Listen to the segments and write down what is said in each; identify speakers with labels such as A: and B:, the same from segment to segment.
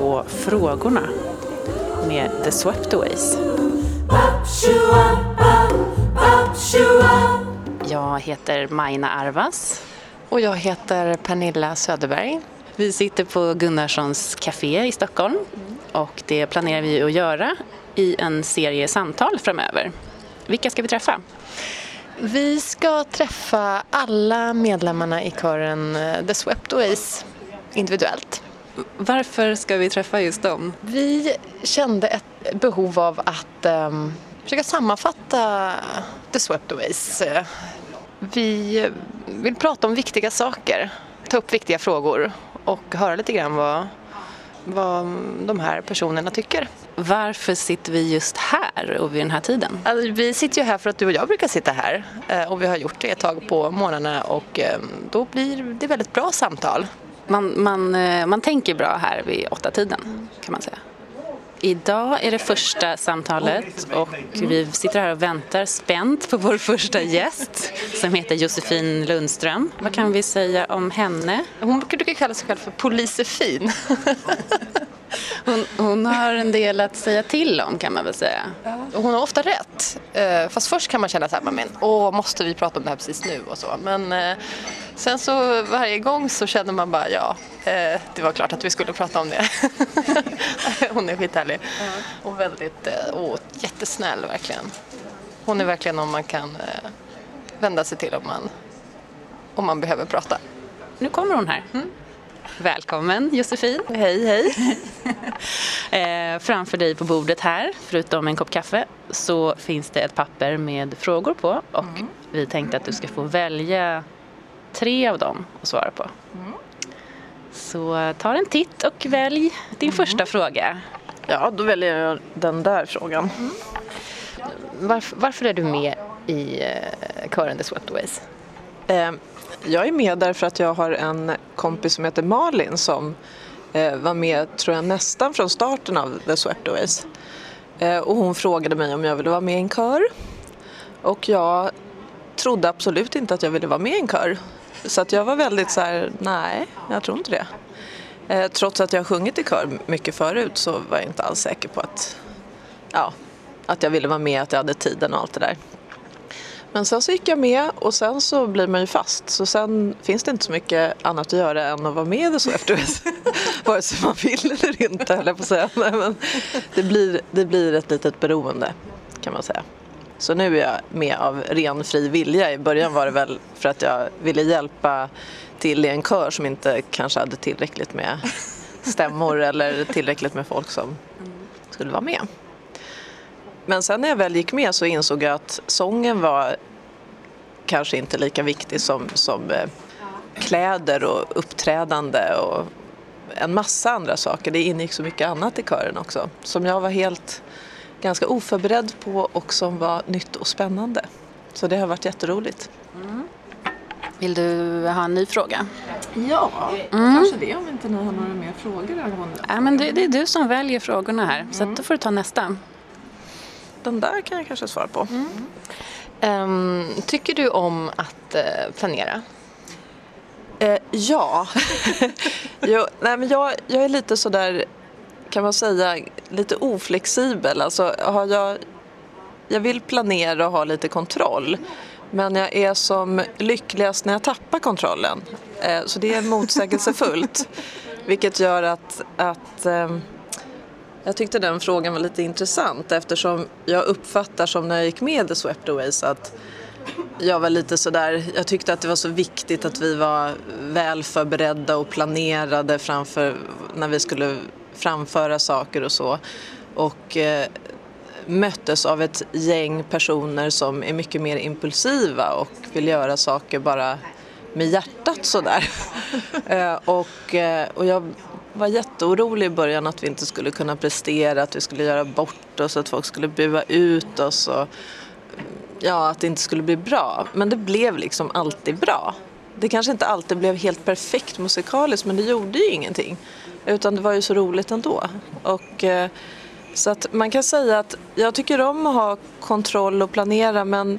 A: på Frågorna med The Sweptaways. Jag heter Maina Arvas.
B: Och jag heter Pernilla Söderberg.
A: Vi sitter på Gunnarssons Café i Stockholm och det planerar vi att göra i en serie samtal framöver. Vilka ska vi träffa?
B: Vi ska träffa alla medlemmarna i kören eh, The Sweptaways individuellt.
A: Varför ska vi träffa just dem?
B: Vi kände ett behov av att um, försöka sammanfatta The Sweptaways. Vi vill prata om viktiga saker, ta upp viktiga frågor och höra lite grann vad, vad de här personerna tycker.
A: Varför sitter vi just här och vid den här tiden?
B: Alltså, vi sitter ju här för att du och jag brukar sitta här eh, och vi har gjort det ett tag på morgnarna och ehm, då blir det väldigt bra samtal.
A: Man, man, eh, man tänker bra här vid åtta tiden kan man säga. Idag är det första samtalet och vi sitter här och väntar spänt på vår första gäst som heter Josefin Lundström. Vad kan vi säga om henne?
B: Hon brukar kalla sig själv för Polisefin.
A: Hon, hon, har en del att säga till om kan man väl säga.
B: Hon har ofta rätt. Eh, fast först kan man känna så här, men åh, måste vi prata om det här precis nu och så. Men eh, sen så varje gång så känner man bara, ja, eh, det var klart att vi skulle prata om det. hon är skithärlig. Och väldigt, och jättesnäll verkligen. Hon är verkligen någon man kan vända sig till om man, om man behöver prata.
A: Nu kommer hon här. Mm. Välkommen Josefin.
B: Hej, hej.
A: eh, framför dig på bordet här, förutom en kopp kaffe, så finns det ett papper med frågor på och mm. vi tänkte att du ska få välja tre av dem att svara på. Mm. Så ta en titt och välj din mm. första fråga.
B: Ja, då väljer jag den där frågan. Mm. Varför, varför, är du med i uh, kören The Swept
C: Eh, jag är med därför att jag har en kompis som heter Malin som eh, var med, tror jag, nästan från starten av The Swept eh, och hon frågade mig om jag ville vara med i en kör. Och jag trodde absolut inte att jag ville vara med i en kör. Så att jag var väldigt så här, nej, jag tror inte det. Eh, trots att jag har sjungit i kör mycket förut så var jag inte alls säker på att, ja, att jag ville vara med, att jag hade tiden och allt det där. Men sen så gick jag med och sen så blir man ju fast. Så sen finns det inte så mycket annat att göra än att vara med i så efteråt. Vare sig man vill eller inte, höll jag på att säga. Nej, men det, blir, det blir ett litet beroende kan man säga. Så nu är jag med av ren fri vilja. I början var det väl för att jag ville hjälpa till i en kör som inte kanske hade tillräckligt med stämmor eller tillräckligt med folk som skulle vara med. Men sen när jag väl gick med så insåg jag att sången var kanske inte lika viktig som, som eh, kläder och uppträdande och en massa andra saker. Det ingick så mycket annat i kören också som jag var helt ganska oförberedd på och som var nytt och spännande. Så det har varit jätteroligt. Mm.
A: Vill du ha en ny fråga?
C: Ja, mm. kanske det om inte ni har några mer frågor
A: angående ja, men det, det är du som väljer frågorna här, mm. så då får du ta nästa
C: den där kan jag kanske svara på. Mm.
B: Um, tycker du om att uh, planera?
C: Uh, ja. jo, nej, men jag, jag är lite sådär, kan man säga, lite oflexibel. Alltså, har jag, jag vill planera och ha lite kontroll. Men jag är som lyckligast när jag tappar kontrollen. Uh, så det är motsägelsefullt. vilket gör att, att um, jag tyckte den frågan var lite intressant eftersom jag uppfattar som när jag gick med i Swept att jag var lite sådär, jag tyckte att det var så viktigt att vi var väl förberedda och planerade framför när vi skulle framföra saker och så. Och eh, möttes av ett gäng personer som är mycket mer impulsiva och vill göra saker bara med hjärtat sådär. eh, och, eh, och jag var jätteorolig i början att vi inte skulle kunna prestera, att vi skulle göra bort oss, att folk skulle bua ut oss och ja, att det inte skulle bli bra. Men det blev liksom alltid bra. Det kanske inte alltid blev helt perfekt musikaliskt men det gjorde ju ingenting. Utan det var ju så roligt ändå. Och, eh, så att man kan säga att jag tycker om att ha kontroll och planera men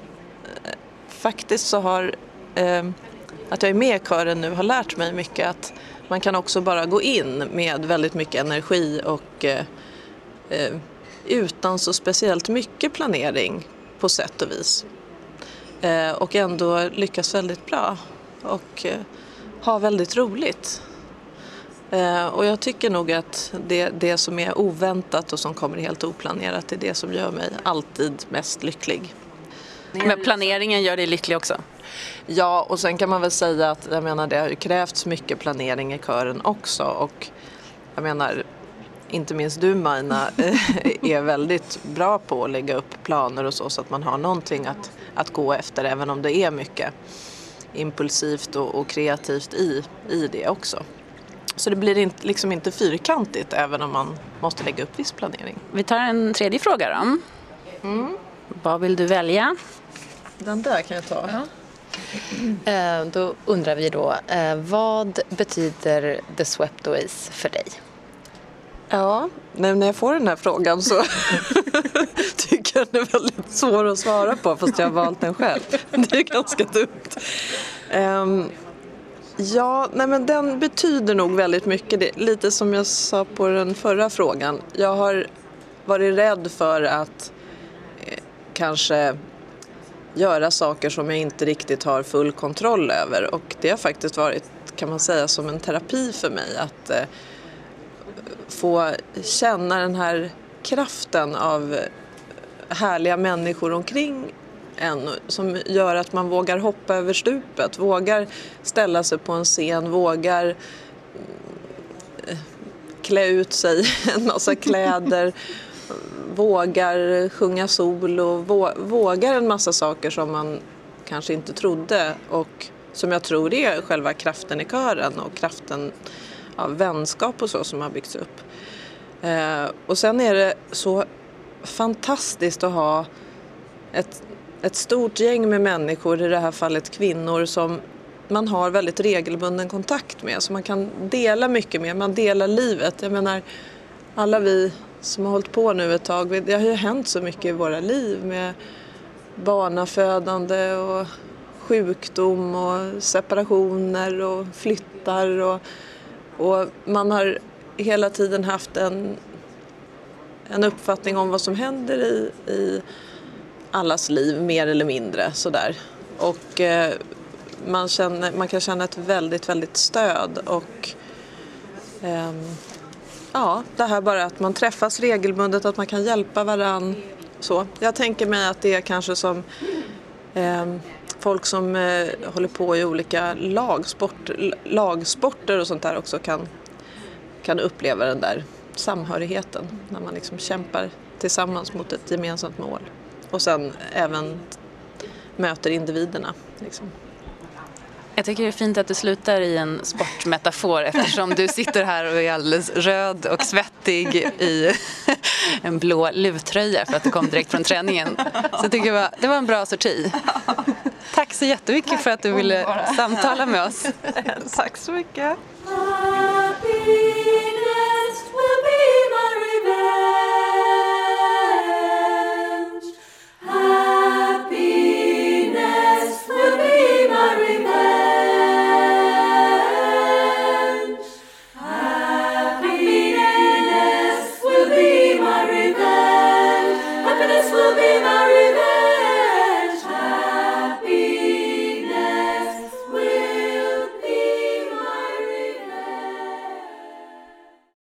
C: eh, faktiskt så har eh, att jag är med i kören nu har lärt mig mycket att man kan också bara gå in med väldigt mycket energi och eh, eh utan så speciellt mycket planering på sätt och vis. Eh, och ändå lyckas väldigt bra och eh, ha väldigt roligt. Eh, och jag tycker nog att det, det som är oväntat och som kommer helt oplanerat är det som gör mig alltid mest lycklig.
A: Men planeringen gör dig lycklig också?
C: Ja, och sen kan man väl säga att jag menar, det har ju krävts mycket planering i kören också och jag menar inte minst du Maina är väldigt bra på att lägga upp planer och så så att man har någonting att, att gå efter även om det är mycket impulsivt och, och kreativt i, i det också. Så det blir inte, liksom inte fyrkantigt även om man måste lägga upp viss planering.
A: Vi tar en tredje fråga då. Mm. Vad vill du välja?
C: Den där kan jag ta. Ja.
B: Eh, då undrar vi då, eh, vad betyder The Swept Aways för dig?
C: Ja, när jag får den här frågan så den är väldigt svår att svara på fast jag har valt den själv. Det är ganska dumt. Um, ja, nej men den betyder nog väldigt mycket. Det, lite som jag sa på den förra frågan. Jag har varit rädd för att eh, kanske göra saker som jag inte riktigt har full kontroll över och det har faktiskt varit, kan man säga, som en terapi för mig att eh, få känna den här kraften av härliga människor omkring en som gör att man vågar hoppa över stupet, vågar ställa sig på en scen, vågar eh, klä ut sig en massa kläder, vågar sjunga solo, vågar en massa saker som man kanske inte trodde och som jag tror är själva kraften i kören och kraften av vänskap och så som har byggts upp. Eh, och sen är det så fantastiskt att ha ett, ett stort gäng med människor, i det här fallet kvinnor, som man har väldigt regelbunden kontakt med, som man kan dela mycket med. Man delar livet. Jag menar, alla vi som har hållit på nu ett tag, det har ju hänt så mycket i våra liv med barnafödande och sjukdom och separationer och flyttar och, och man har hela tiden haft en, en uppfattning om vad som händer i, i allas liv, mer eller mindre sådär. Och eh, man, känner, man kan känna ett väldigt, väldigt stöd och eh, ja, det här bara att man träffas regelbundet, att man kan hjälpa varann. Så. Jag tänker mig att det är kanske som eh, folk som eh, håller på i olika lagsport, lagsporter och sånt där också kan kan uppleva den där samhörigheten när man liksom kämpar tillsammans mot ett gemensamt mål. Och sen även möter individerna. Liksom.
A: Jag tycker det är fint att du slutar i en sportmetafor eftersom du sitter här och är alldeles röd och svettig i en blå luvtröja för att du kom direkt från träningen. Så jag tycker det var, det var en bra sorti. Tack så jättemycket Tack för att du ville samtala med oss.
C: Tack så mycket.